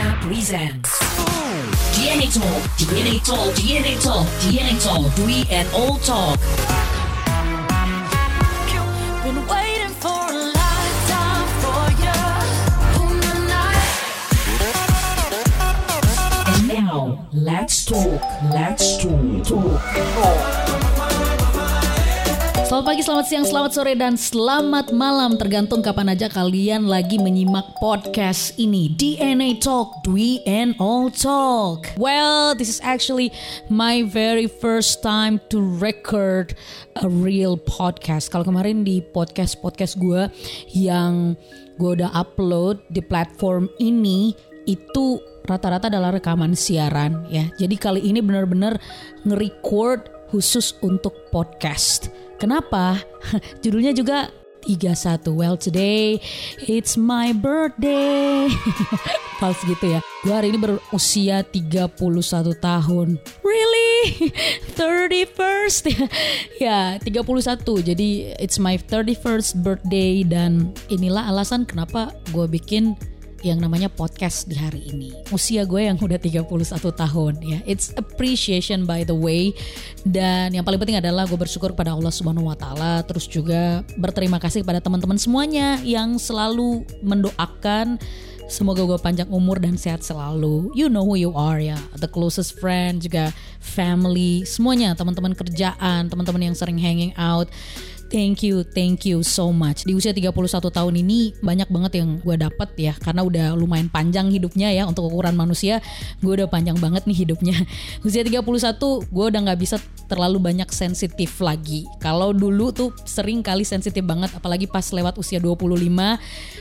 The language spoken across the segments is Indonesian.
Diana presents DNA Talk, DNA Talk, DNA Talk, DNA Talk, Dwi and All Talk. Been waiting for a lifetime for you. Ooh, nah, nah. And now, let's talk, let's talk, talk, talk. Selamat pagi, selamat siang, selamat sore, dan selamat malam. Tergantung kapan aja kalian lagi menyimak podcast ini. DNA Talk, Dwi and All Talk. Well, this is actually my very first time to record a real podcast. Kalau kemarin di podcast-podcast gue yang gue udah upload di platform ini Itu rata-rata adalah rekaman siaran ya. Jadi kali ini bener-bener nge-record khusus untuk podcast Kenapa? Judulnya juga 31. Well today it's my birthday. Fals gitu ya. Gue hari ini berusia 31 tahun. Really? 31st ya. ya, 31. Jadi it's my 31st birthday dan inilah alasan kenapa gue bikin yang namanya podcast di hari ini. Usia gue yang udah 31 tahun ya. It's appreciation by the way. Dan yang paling penting adalah gue bersyukur pada Allah Subhanahu wa taala terus juga berterima kasih kepada teman-teman semuanya yang selalu mendoakan Semoga gue panjang umur dan sehat selalu. You know who you are ya. The closest friend juga family, semuanya teman-teman kerjaan, teman-teman yang sering hanging out. Thank you, thank you so much. Di usia 31 tahun ini banyak banget yang gue dapet ya karena udah lumayan panjang hidupnya ya untuk ukuran manusia. Gue udah panjang banget nih hidupnya. Usia 31 gue udah nggak bisa terlalu banyak sensitif lagi. Kalau dulu tuh sering kali sensitif banget apalagi pas lewat usia 25.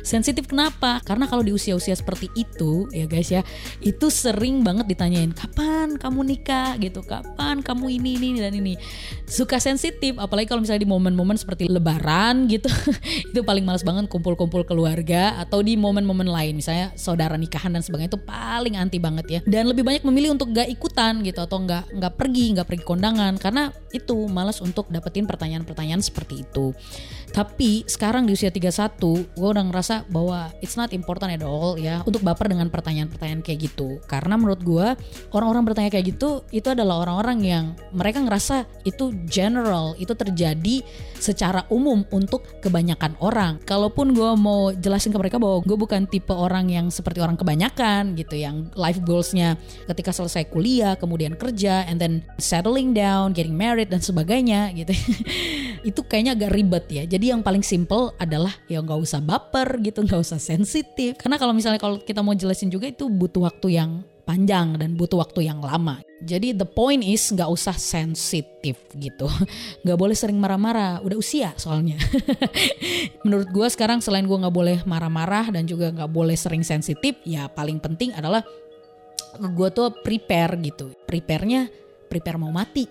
Sensitif kenapa? Karena kalau di usia-usia seperti itu ya guys ya, itu sering banget ditanyain kapan kamu nikah gitu, kapan kamu ini ini dan ini. Suka sensitif apalagi kalau misalnya di momen-momen seperti lebaran gitu. Itu paling males banget kumpul-kumpul keluarga atau di momen-momen lain. Misalnya saudara nikahan dan sebagainya itu paling anti banget ya. Dan lebih banyak memilih untuk gak ikutan gitu atau nggak nggak pergi nggak pergi kondangan. Karena itu malas untuk dapetin pertanyaan-pertanyaan seperti itu tapi sekarang di usia 31 gue udah ngerasa bahwa it's not important at all ya untuk baper dengan pertanyaan-pertanyaan kayak gitu karena menurut gue orang-orang bertanya kayak gitu itu adalah orang-orang yang mereka ngerasa itu general itu terjadi secara umum untuk kebanyakan orang. Kalaupun gue mau jelasin ke mereka bahwa gue bukan tipe orang yang seperti orang kebanyakan gitu, yang life goalsnya ketika selesai kuliah, kemudian kerja, and then settling down, getting married dan sebagainya gitu. itu kayaknya agak ribet ya. Jadi yang paling simple adalah ya nggak usah baper gitu, nggak usah sensitif. Karena kalau misalnya kalau kita mau jelasin juga itu butuh waktu yang panjang dan butuh waktu yang lama. Jadi the point is nggak usah sensitif gitu, nggak boleh sering marah-marah. Udah usia soalnya. Menurut gue sekarang selain gue nggak boleh marah-marah dan juga nggak boleh sering sensitif, ya paling penting adalah gue tuh prepare gitu. Prepare-nya prepare mau mati.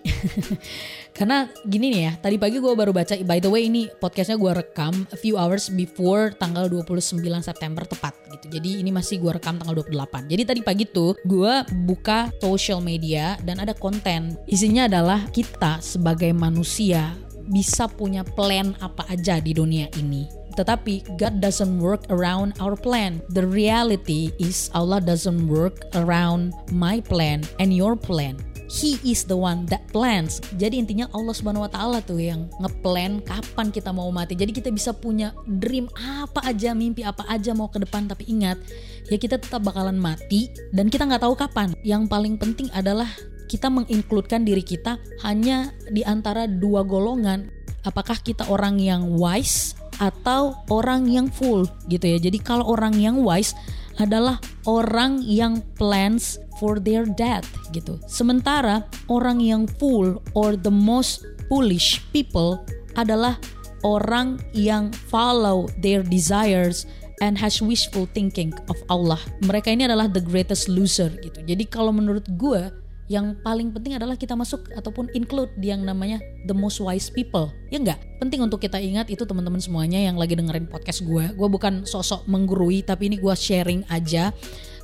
Karena gini nih ya, tadi pagi gue baru baca, by the way ini podcastnya gue rekam a few hours before tanggal 29 September tepat gitu. Jadi ini masih gue rekam tanggal 28. Jadi tadi pagi tuh gue buka social media dan ada konten. Isinya adalah kita sebagai manusia bisa punya plan apa aja di dunia ini tetapi God doesn't work around our plan. The reality is Allah doesn't work around my plan and your plan. He is the one that plans. Jadi intinya Allah Subhanahu wa taala tuh yang ngeplan kapan kita mau mati. Jadi kita bisa punya dream apa aja, mimpi apa aja mau ke depan tapi ingat ya kita tetap bakalan mati dan kita nggak tahu kapan. Yang paling penting adalah kita menginkludkan diri kita hanya di antara dua golongan. Apakah kita orang yang wise atau orang yang full gitu ya. Jadi kalau orang yang wise adalah orang yang plans for their death gitu. Sementara orang yang fool or the most foolish people adalah orang yang follow their desires and has wishful thinking of Allah. Mereka ini adalah the greatest loser gitu. Jadi kalau menurut gue yang paling penting adalah kita masuk ataupun include yang namanya the most wise people ya enggak penting untuk kita ingat itu teman-teman semuanya yang lagi dengerin podcast gue gue bukan sosok menggurui tapi ini gue sharing aja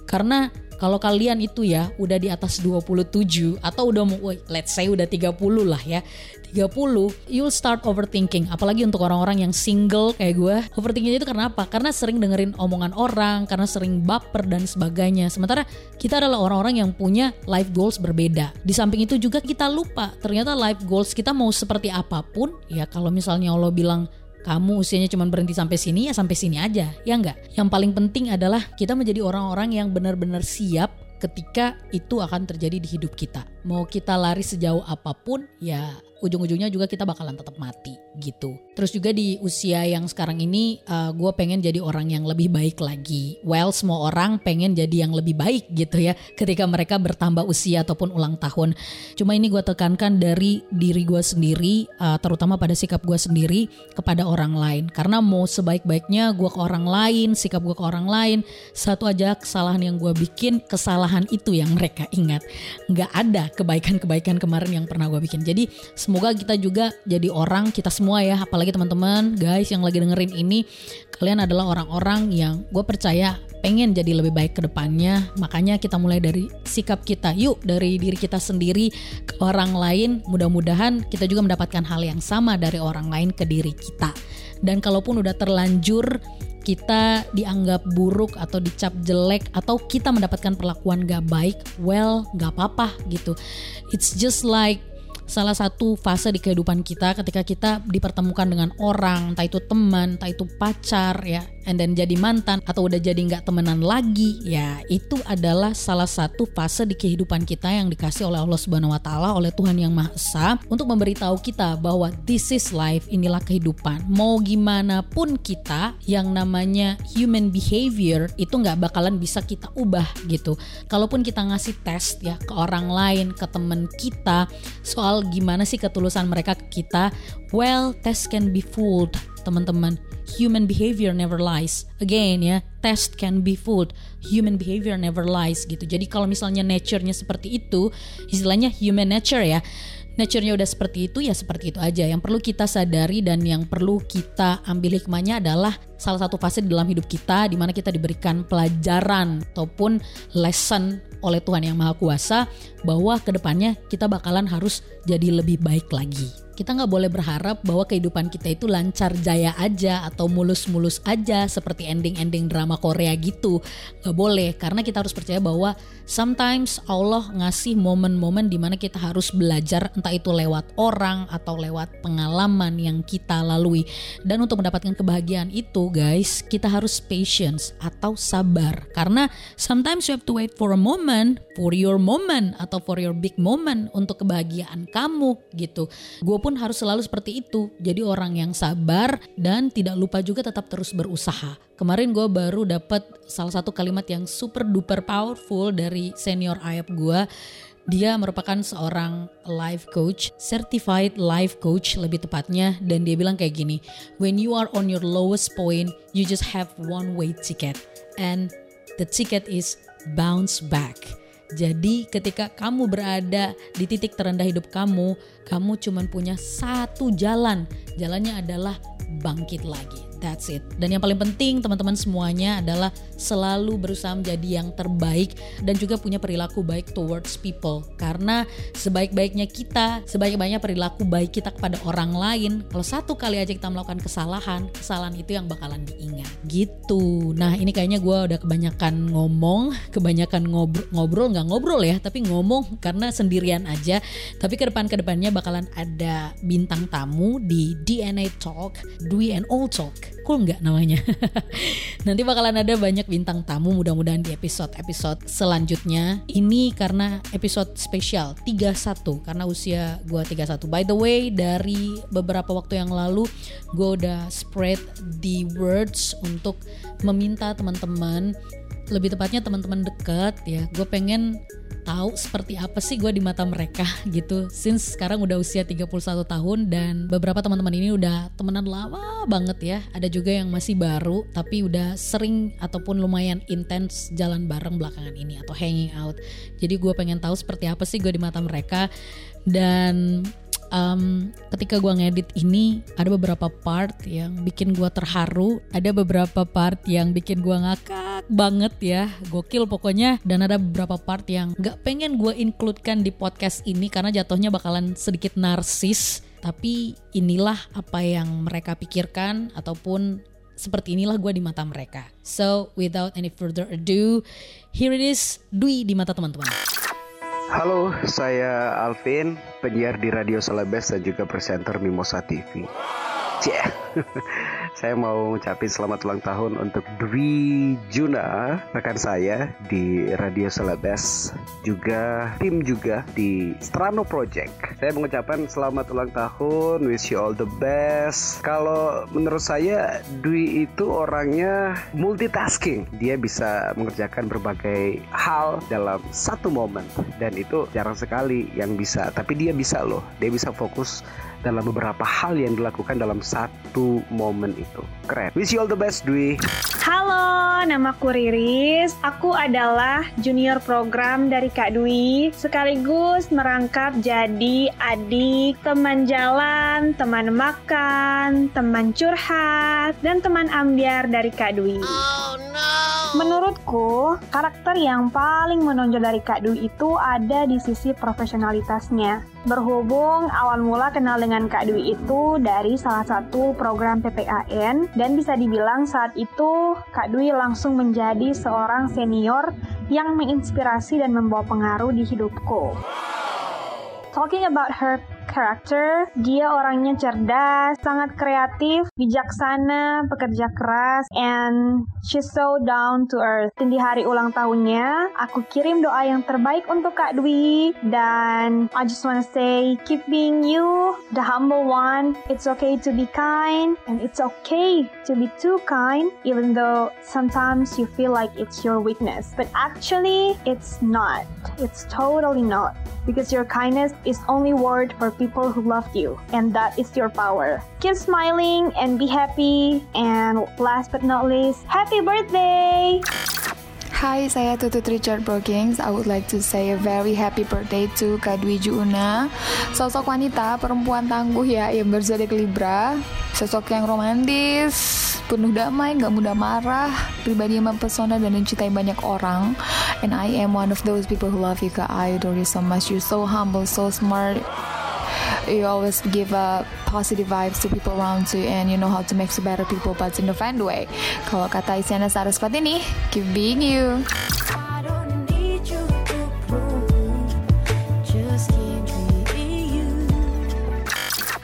karena Kalau kalian itu ya udah di atas 27 atau udah mau let's say udah 30 lah ya. 30 you'll start overthinking. Apalagi untuk orang-orang yang single kayak gue overthinking itu karena apa? Karena sering dengerin omongan orang karena sering baper dan sebagainya. Sementara kita adalah orang-orang yang punya life goals berbeda. Di samping itu juga kita lupa ternyata life goals kita mau seperti apa pun. Ya kalau misalnya Allah bilang kamu usianya cuma berhenti sampai sini ya sampai sini aja ya enggak yang paling penting adalah kita menjadi orang-orang yang benar-benar siap ketika itu akan terjadi di hidup kita. Mau kita lari sejauh apa pun ya ujung-ujungnya juga kita bakalan tetap mati gitu. Terus juga di usia yang sekarang ini uh, gue pengen jadi orang yang lebih baik lagi. Well semua orang pengen jadi yang lebih baik gitu ya ketika mereka bertambah usia ataupun ulang tahun. Cuma ini gue tekankan dari diri gue sendiri uh, terutama pada sikap gue sendiri kepada orang lain. Karena mau sebaik-baiknya gue ke orang lain, sikap gue ke orang lain, satu aja kesalahan yang gue bikin, kesalahan itu yang mereka ingat. Nggak ada kebaikan-kebaikan kemarin yang pernah gue bikin. Jadi semoga kita juga jadi orang kita semua ya. Apalagi teman-teman guys yang lagi dengerin ini kalian adalah orang-orang yang gue percaya pengen jadi lebih baik ke depannya. Makanya kita mulai dari sikap kita. Yuk dari diri kita sendiri ke orang lain. Mudah-mudahan kita juga mendapatkan hal yang sama dari orang lain ke diri kita. Dan kalaupun udah terlanjur kita dianggap buruk atau dicap jelek atau kita mendapatkan perlakuan gak baik, well gak apa-apa gitu. It's just like salah satu fase di kehidupan kita ketika kita dipertemukan dengan orang, entah itu teman, entah itu pacar ya, and then jadi mantan atau udah jadi nggak temenan lagi, ya itu adalah salah satu fase di kehidupan kita yang dikasih oleh Allah Subhanahu Wa Taala oleh Tuhan yang Maha Esa untuk memberitahu kita bahwa this is life, inilah kehidupan. Mau gimana pun kita yang namanya human behavior itu nggak bakalan bisa kita ubah gitu. Kalaupun kita ngasih tes ya ke orang lain, ke temen kita soal gimana sih ketulusan mereka ke kita, well, test can be fooled, teman-teman. Human behavior never lies. Again ya, test can be fooled. Human behavior never lies gitu. Jadi kalau misalnya nature-nya seperti itu, istilahnya human nature ya. Nature-nya udah seperti itu ya seperti itu aja. Yang perlu kita sadari dan yang perlu kita ambil hikmahnya adalah salah satu fase di dalam hidup kita di mana kita diberikan pelajaran ataupun lesson oleh Tuhan yang Maha Kuasa bahwa ke depannya kita bakalan harus jadi lebih baik lagi. Kita nggak boleh berharap bahwa kehidupan kita itu lancar jaya aja atau mulus-mulus aja seperti ending-ending drama Korea gitu. Nggak boleh karena kita harus percaya bahwa sometimes Allah ngasih momen-momen di mana kita harus belajar entah itu lewat orang atau lewat pengalaman yang kita lalui. Dan untuk mendapatkan kebahagiaan itu guys, kita harus patience atau sabar. Karena sometimes you have to wait for a moment, for your moment atau for your big moment untuk kebahagiaan kamu gitu. Gue pun harus selalu seperti itu. Jadi orang yang sabar dan tidak lupa juga tetap terus berusaha. Kemarin gue baru dapat salah satu kalimat yang super duper powerful dari senior ayap gue. Dia merupakan seorang life coach, certified life coach lebih tepatnya dan dia bilang kayak gini, when you are on your lowest point, you just have one way ticket and the ticket is bounce back. Jadi ketika kamu berada di titik terendah hidup kamu, kamu cuma punya satu jalan. Jalannya adalah bangkit lagi. That's it. Dan yang paling penting teman-teman semuanya adalah selalu berusaha menjadi yang terbaik dan juga punya perilaku baik towards people. Karena sebaik-baiknya kita, sebaik-baiknya perilaku baik kita kepada orang lain, kalau satu kali aja kita melakukan kesalahan, kesalahan itu yang bakalan diingat. Gitu. Nah ini kayaknya gue udah kebanyakan ngomong, kebanyakan ngobrol, ngobrol nggak ngobrol ya, tapi ngomong karena sendirian aja. Tapi ke depan ke depannya bakalan ada bintang tamu di DNA Talk, Dwi and All Talk cool nggak namanya? Nanti bakalan ada banyak bintang tamu mudah-mudahan di episode-episode selanjutnya. Ini karena episode spesial 31 karena usia gue 31. By the way, dari beberapa waktu yang lalu gue udah spread the words untuk meminta teman-teman lebih tepatnya teman-teman dekat ya gue pengen tahu seperti apa sih gue di mata mereka gitu. Since sekarang udah usia 31 tahun dan beberapa teman-teman ini udah temenan lama banget ya. Ada juga yang masih baru tapi udah sering ataupun lumayan intens jalan bareng belakangan ini atau hanging out. Jadi gue pengen tahu seperti apa sih gue di mata mereka. Dan um, ketika gue ngedit ini ada beberapa part yang bikin gue terharu, ada beberapa part yang bikin gue ngakak banget ya, gokil pokoknya. Dan ada beberapa part yang gak pengen gue includekan di podcast ini karena jatuhnya bakalan sedikit narsis. Tapi inilah apa yang mereka pikirkan ataupun seperti inilah gue di mata mereka. So without any further ado, here it is Dwi di mata teman-teman. Halo, saya Alvin, penyiar di Radio Selebes dan juga presenter Mimosa TV. Cie. saya mau ngucapin selamat ulang tahun untuk Dwi Juna, rekan saya di Radio Selebes, juga tim juga di Strano Project. Saya mengucapkan selamat ulang tahun, wish you all the best. Kalau menurut saya Dwi itu orangnya multitasking. Dia bisa mengerjakan berbagai hal dalam satu momen dan itu jarang sekali yang bisa. Tapi dia bisa loh. Dia bisa fokus dalam beberapa hal yang dilakukan dalam satu momen itu. Keren. Wish you all the best, Dwi. Halo, namaku Riris. Aku adalah junior program dari Kak Dwi, sekaligus merangkap jadi adik, teman jalan, teman makan, teman curhat, dan teman ambiar dari Kak Dwi. Menurutku, karakter yang paling menonjol dari Kak Dwi itu ada di sisi profesionalitasnya. Berhubung awal mula kenal dengan Kak Dwi itu dari salah satu program PPAN dan bisa dibilang saat itu Kak Dwi langsung menjadi seorang senior yang menginspirasi dan membawa pengaruh di hidupku. Talking about her character, dia orangnya cerdas, sangat kreatif, bijaksana, pekerja keras, and she's so down to earth. Dan di hari ulang tahunnya, aku kirim doa yang terbaik untuk Kak Dwi. Dan I just wanna say, keep being you, the humble one. It's okay to be kind, and it's okay to be too kind, even though sometimes you feel like it's your weakness. But actually, it's not. It's totally not. Because your kindness is only word for people who love you, and that is your power. Keep smiling and be happy. And last but not least, happy birthday! Hai, saya Tutut Richard Brokings. I would like to say a very happy birthday to Kak Dwi Juuna. Sosok wanita, perempuan tangguh ya, yang berzodiak Libra. Sosok yang romantis, penuh damai, gak mudah marah, pribadi yang mempesona dan dicintai banyak orang. And I am one of those people who love you, Kak. I adore you so much. You're so humble, so smart. You always give a positive vibes to people around you and you know how to make to better people but in a fun way. Kalau kata Isyana Sarasvati nih, keep being you.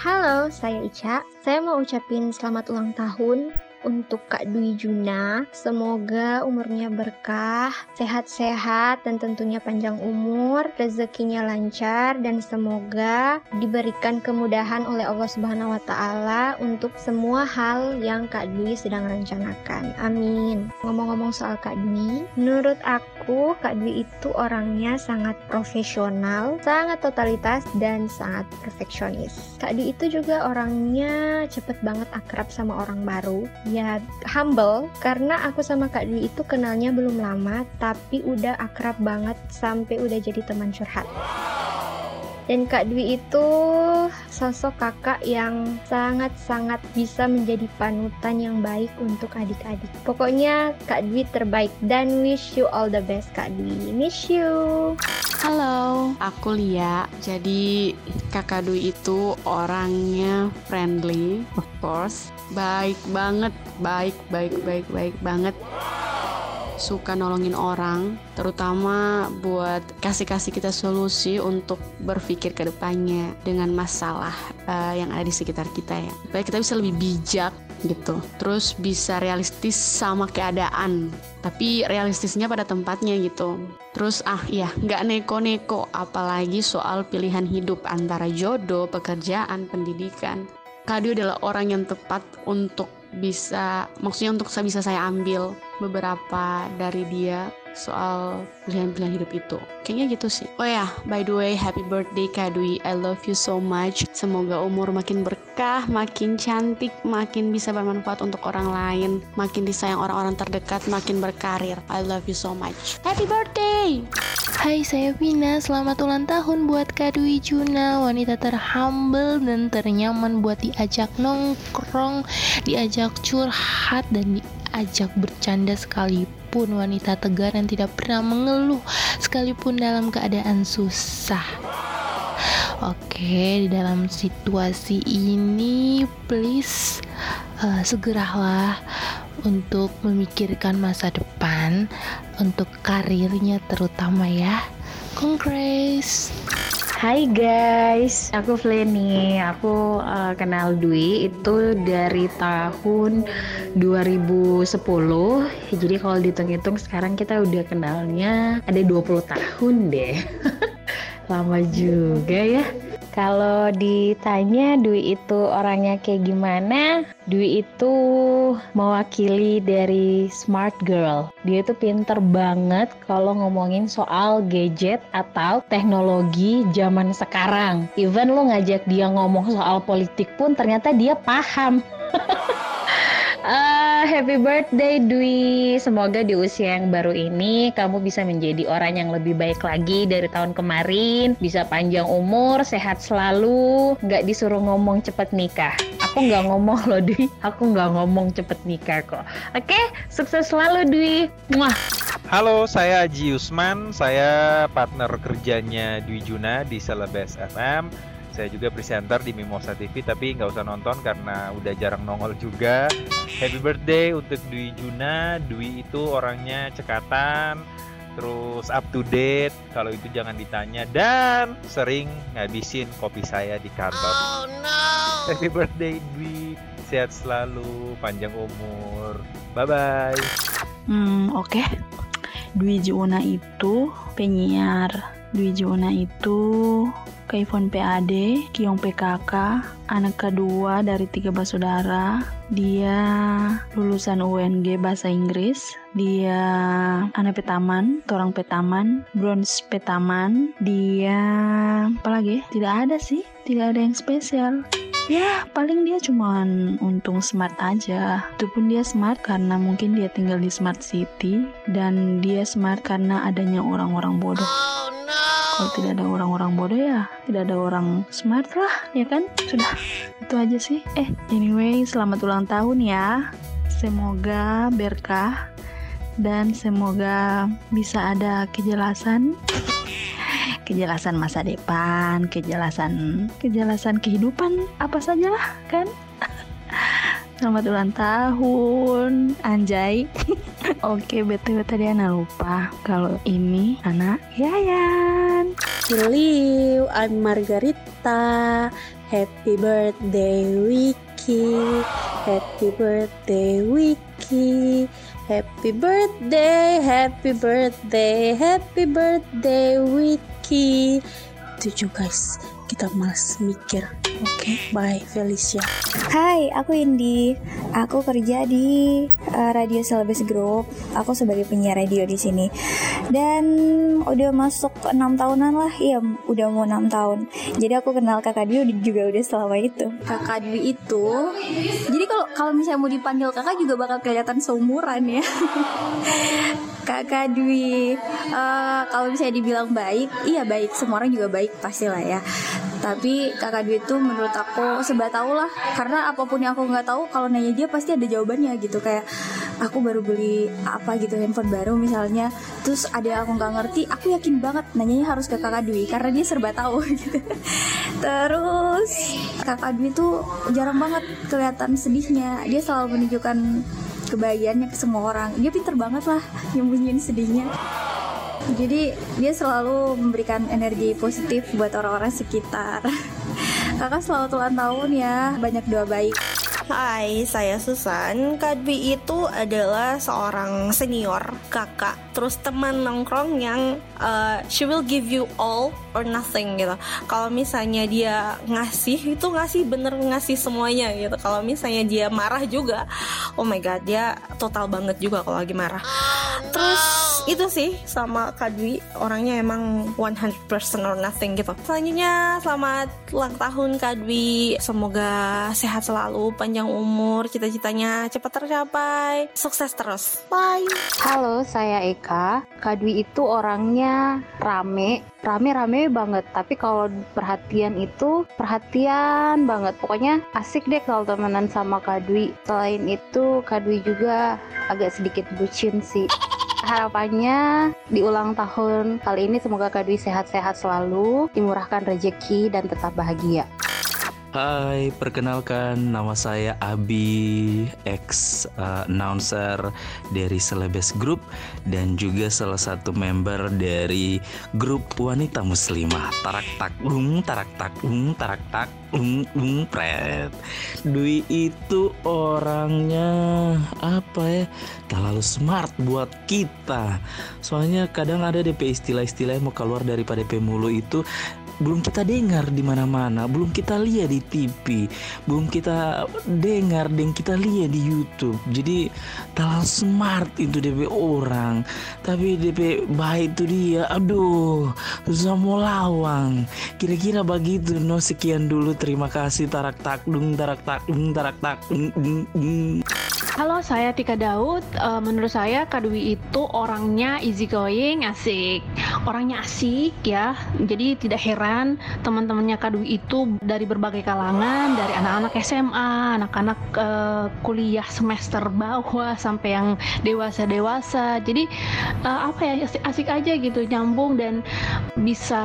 Halo, saya Ica. Saya mau ucapin selamat ulang tahun untuk Kak Dwi Juna. Semoga umurnya berkah, sehat-sehat, dan tentunya panjang umur, rezekinya lancar, dan semoga diberikan kemudahan oleh Allah Subhanahu wa Ta'ala untuk semua hal yang Kak Dwi sedang rencanakan. Amin. Ngomong-ngomong soal Kak Dwi, menurut aku, Kak Dwi itu orangnya sangat profesional, sangat totalitas, dan sangat perfeksionis. Kak Dwi itu juga orangnya cepet banget akrab sama orang baru ya humble karena aku sama Kak Dwi itu kenalnya belum lama tapi udah akrab banget sampai udah jadi teman curhat. Dan Kak Dwi itu sosok kakak yang sangat-sangat bisa menjadi panutan yang baik untuk adik-adik. Pokoknya Kak Dwi terbaik dan wish you all the best Kak Dwi. Miss you. Halo, aku Lia. Jadi kakak Dwi itu orangnya friendly, of course. Baik banget, baik, baik, baik, baik banget. Suka nolongin orang, terutama buat kasih-kasih kita solusi untuk berpikir ke depannya dengan masalah eh, yang ada di sekitar kita ya. Supaya kita bisa lebih bijak gitu. Terus bisa realistis sama keadaan, tapi realistisnya pada tempatnya gitu. Terus ah iya nggak neko-neko apalagi soal pilihan hidup antara jodoh, pekerjaan, pendidikan. Kado adalah orang yang tepat untuk bisa maksudnya untuk bisa saya ambil beberapa dari dia soal pilihan-pilihan hidup itu. Kayaknya gitu sih. Oh ya, by the way, happy birthday Kak Dwi. I love you so much. Semoga umur makin berkah, makin cantik, makin bisa bermanfaat untuk orang lain, makin disayang orang-orang terdekat, makin berkarir. I love you so much. Happy birthday! Hai, saya Vina. Selamat ulang tahun buat Kak Dwi Juna, wanita terhumble dan ternyaman buat diajak nongkrong, diajak curhat, dan diajak bercanda sekalipun wanita tegar yang tidak pernah mengeluh sekalipun dalam keadaan susah. Oke, di dalam situasi ini, please uh, segeralah untuk memikirkan masa depan, untuk karirnya terutama ya. Congrats! Hai guys, aku Flenny. Aku uh, kenal Dwi itu dari tahun 2010. Jadi kalau dihitung-hitung sekarang kita udah kenalnya ada 20 tahun deh. Lama juga ya. Kalau ditanya Dwi itu orangnya kayak gimana? Dwi itu mewakili dari smart girl. Dia itu pinter banget kalau ngomongin soal gadget atau teknologi zaman sekarang. Even lo ngajak dia ngomong soal politik pun ternyata dia paham. Uh, happy birthday Dwi. Semoga di usia yang baru ini kamu bisa menjadi orang yang lebih baik lagi dari tahun kemarin. Bisa panjang umur, sehat selalu, nggak disuruh ngomong cepet nikah. Aku nggak ngomong loh Dwi. Aku nggak ngomong cepet nikah kok. Oke, sukses selalu Dwi. Muah. Halo, saya Aji Usman. Saya partner kerjanya Dwi Juna di Celebes FM. Saya juga presenter di Mimosa TV, tapi nggak usah nonton karena udah jarang nongol juga. Happy birthday untuk Dwi Juna. Dwi itu orangnya cekatan, terus up to date. Kalau itu jangan ditanya dan sering ngabisin kopi saya di kantor. Oh no! Happy birthday Dwi. Sehat selalu, panjang umur. Bye bye. Hmm, oke. Okay. Dwi Juna itu penyiar. Dwi Juna itu Kaifon PAD, Kiong PKK, anak kedua dari tiga bersaudara. Dia lulusan UNG Bahasa Inggris. Dia anak petaman, torang petaman, bronze petaman. Dia apa lagi? Tidak ada sih, tidak ada yang spesial. Ya, paling dia cuman untung smart aja. Itu pun dia smart karena mungkin dia tinggal di smart city dan dia smart karena adanya orang-orang bodoh. Oh, no. Kalau tidak ada orang-orang bodoh ya, tidak ada orang smart lah, ya kan? Sudah, itu aja sih. Eh, anyway, selamat ulang tahun ya. Semoga berkah dan semoga bisa ada kejelasan kejelasan masa depan, kejelasan kejelasan kehidupan apa sajalah kan. Selamat ulang tahun, Anjay. Oke, btw tadi Ana lupa kalau ini anak Yayan. Hello, I'm Margarita. Happy birthday Wiki. Happy birthday Wiki. Happy birthday, happy birthday, happy birthday Wiki. Tujuh guys, kita malas mikir. Oke, okay, bye Felicia. Hai, aku Indi. Aku kerja di uh, Radio Celebes Group. Aku sebagai penyiar radio di sini. Dan udah masuk enam tahunan lah. Iya, udah mau enam tahun. Jadi aku kenal Kakak Dwi juga udah selama itu. Kakak Dwi itu jadi kalau kalau misalnya mau dipanggil kakak juga bakal kelihatan seumuran ya. Kakak Dwi uh, kalau misalnya dibilang baik, iya baik. Semua orang juga baik pastilah ya. Tapi kakak Dwi itu menurut aku sebab tahu lah. Karena apa pun yang aku nggak tahu kalau nanya dia pasti ada jawabannya gitu. Kayak aku baru beli apa gitu handphone baru misalnya. Terus ada yang aku nggak ngerti aku yakin banget nanyanya harus ke kakak Dwi. Karena dia serba tahu gitu. Terus kakak Dwi tuh jarang banget kelihatan sedihnya. Dia selalu menunjukkan kebahagiaannya ke semua orang. Dia pinter banget lah nyembunyiin sedihnya jadi dia selalu memberikan energi positif buat orang-orang sekitar. Kakak selamat ulang tahun ya. Banyak doa baik. Hai, saya Susan. Kadbi itu adalah seorang senior kakak, terus teman nongkrong yang uh, she will give you all or nothing gitu. Kalau misalnya dia ngasih itu ngasih bener ngasih semuanya gitu. Kalau misalnya dia marah juga oh my god dia total banget juga kalau lagi marah. Terus itu sih sama Kak Dwi orangnya emang 100% or nothing gitu. Selanjutnya selamat ulang tahun Kak Dwi. Semoga sehat selalu panjang umur cita-citanya cepat tercapai. Sukses terus. Bye. Halo, saya Eka. Kadwi itu orangnya rame, banget. Tapi kalau perhatian itu perhatian banget. Pokoknya asik deh kalau temenan sama Kadwi. Selain itu, Kadwi juga agak sedikit bucin sih. Harapannya di ulang tahun kali ini semoga Kadwi sehat-sehat selalu, dimurahkan rejeki dan tetap bahagia. Hai, perkenalkan nama saya Abi, ex uh, announcer dari Celebes Group dan juga salah satu member dari grup wanita muslimah. Tarak tak dung, tarak tak dung, tarak tak dung, dung, pret. Dwi itu orangnya apa ya? Terlalu smart buat kita. Soalnya kadang ada DP istilah-istilah yang mau keluar daripada DP mulu itu belum kita dengar di mana-mana, belum kita lihat di TV, belum kita dengar dan kita lihat di YouTube. Jadi terlalu smart itu DP orang, tapi DP baik itu dia. Aduh, susah mau lawang. Kira-kira begitu. No sekian dulu. Terima kasih. Tarak tak dung, tarak tak dung, tarak tak dung, dung, dung. Halo, saya Tika Daud. Eh, menurut saya Kadwi itu orangnya easy going, asik. Orangnya asik ya. Jadi tidak heran teman-temannya Kadwi itu dari berbagai kalangan, dari anak-anak SMA, anak-anak eh, kuliah semester bawah sampai yang dewasa-dewasa. Jadi eh, apa ya asik, asik aja gitu, nyambung dan bisa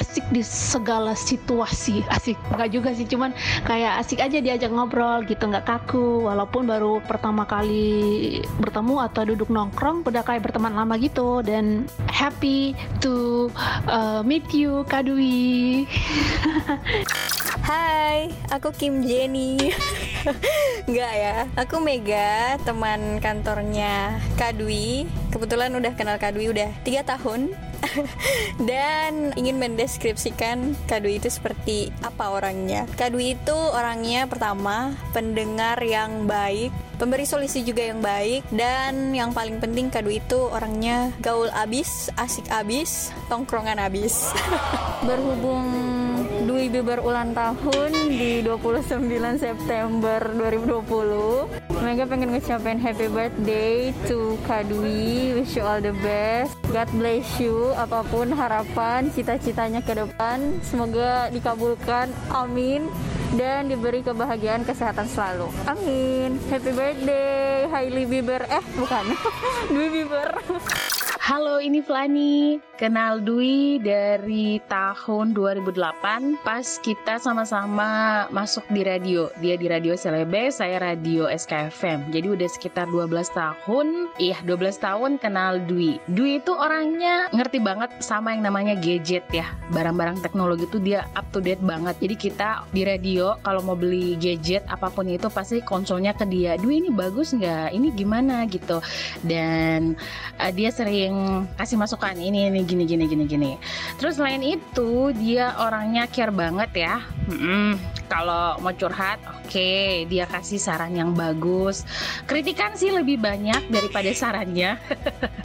asik di segala situasi. Asik enggak juga sih, cuman kayak asik aja diajak ngobrol gitu, nggak kaku walaupun baru pertama kali bertemu atau duduk nongkrong udah kayak berteman lama gitu. Dan happy to uh, meet you Kadwi Hai, aku Kim Jenny. Enggak ya, aku Mega, teman kantornya Kadwi. Kebetulan udah kenal Kadwi udah tiga tahun. Dan ingin mendeskripsikan Kadwi itu seperti apa orangnya. Kadwi itu orangnya pertama pendengar yang baik, pemberi solusi juga yang baik, dan yang paling penting Kadwi itu orangnya gaul abis, asik abis, tongkrongan abis. Berhubung Dwi Biber ulang tahun di 29 September 2020 Mega pengen ngucapin happy birthday to Kadwi Wish you all the best. God bless you. Apa pun harapan, cita-citanya ke depan Semoga dikabulkan, amin. Dan diberi kebahagiaan, kesehatan selalu. Amin. Happy birthday Hailey Bieber. Eh bukan. Dwi Bieber Halo, ini Flani. Kenal Dwi dari tahun 2008 pas kita sama-sama masuk di radio. Dia di Radio Celebes, saya radio SKFM. Jadi udah sekitar 12 tahun. Iya, 12 tahun kenal Dwi. Dwi itu orangnya ngerti banget sama yang namanya gadget ya. Barang-barang teknologi itu dia up to date banget. Jadi kita di radio kalau mau beli gadget apa pun itu pasti konsolnya ke dia. Dwi ini bagus nggak? Ini gimana gitu. Dan uh, dia sering kasih masukan ini ini gini gini gini gini. Terus selain itu dia orangnya care banget ya. Mm-mm. Kalau mau curhat, oke dia kasih saran yang bagus. Kritikan sih lebih banyak daripada sarannya.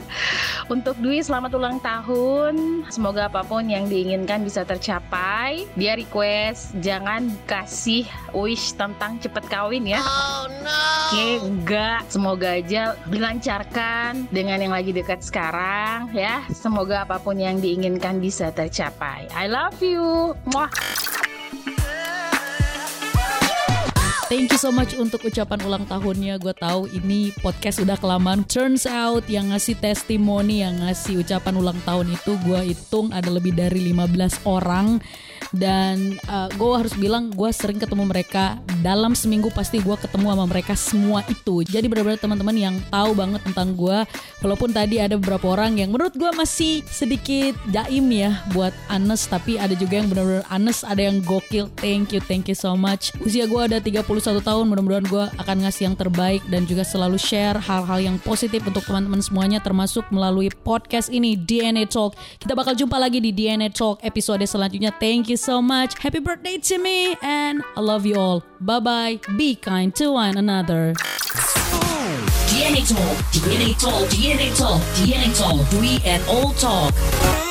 Untuk Dwi selamat ulang tahun. Semoga apa pun yang diinginkan bisa tercapai. Dia request jangan kasih wish tentang cepet kawin ya. Oke, enggak. Semoga aja dilancarkan dengan yang lagi dekat sekarang ya. Semoga apa pun yang diinginkan bisa tercapai. I love you. Muah. Thank you so much untuk ucapan ulang tahunnya. Gue tahu ini podcast udah kelamaan. Turns out yang ngasih testimoni, yang ngasih ucapan ulang tahun itu gue hitung ada lebih dari 15 orang. dan gue harus bilang gue sering ketemu mereka dalam seminggu pasti gue ketemu sama mereka semua itu. Jadi benar-benar teman-teman yang tahu banget tentang gue walaupun tadi ada beberapa orang yang menurut gue masih sedikit jaim ya buat Anes tapi ada juga yang benar-benar Anes ada yang gokil. Thank you thank you so much. Usia gue ada 31 tahun mudah-mudahan gue akan ngasih yang terbaik dan juga selalu share hal-hal yang positif untuk teman-teman semuanya termasuk melalui podcast ini DNA Talk. Kita bakal jumpa lagi di DNA Talk episode selanjutnya. Thank you so much. Happy birthday to me and I love you all bye bye be kind to one another. DNA Talk, DNA Talk, DNA Talk, DNA Talk, Dwi and All Talk.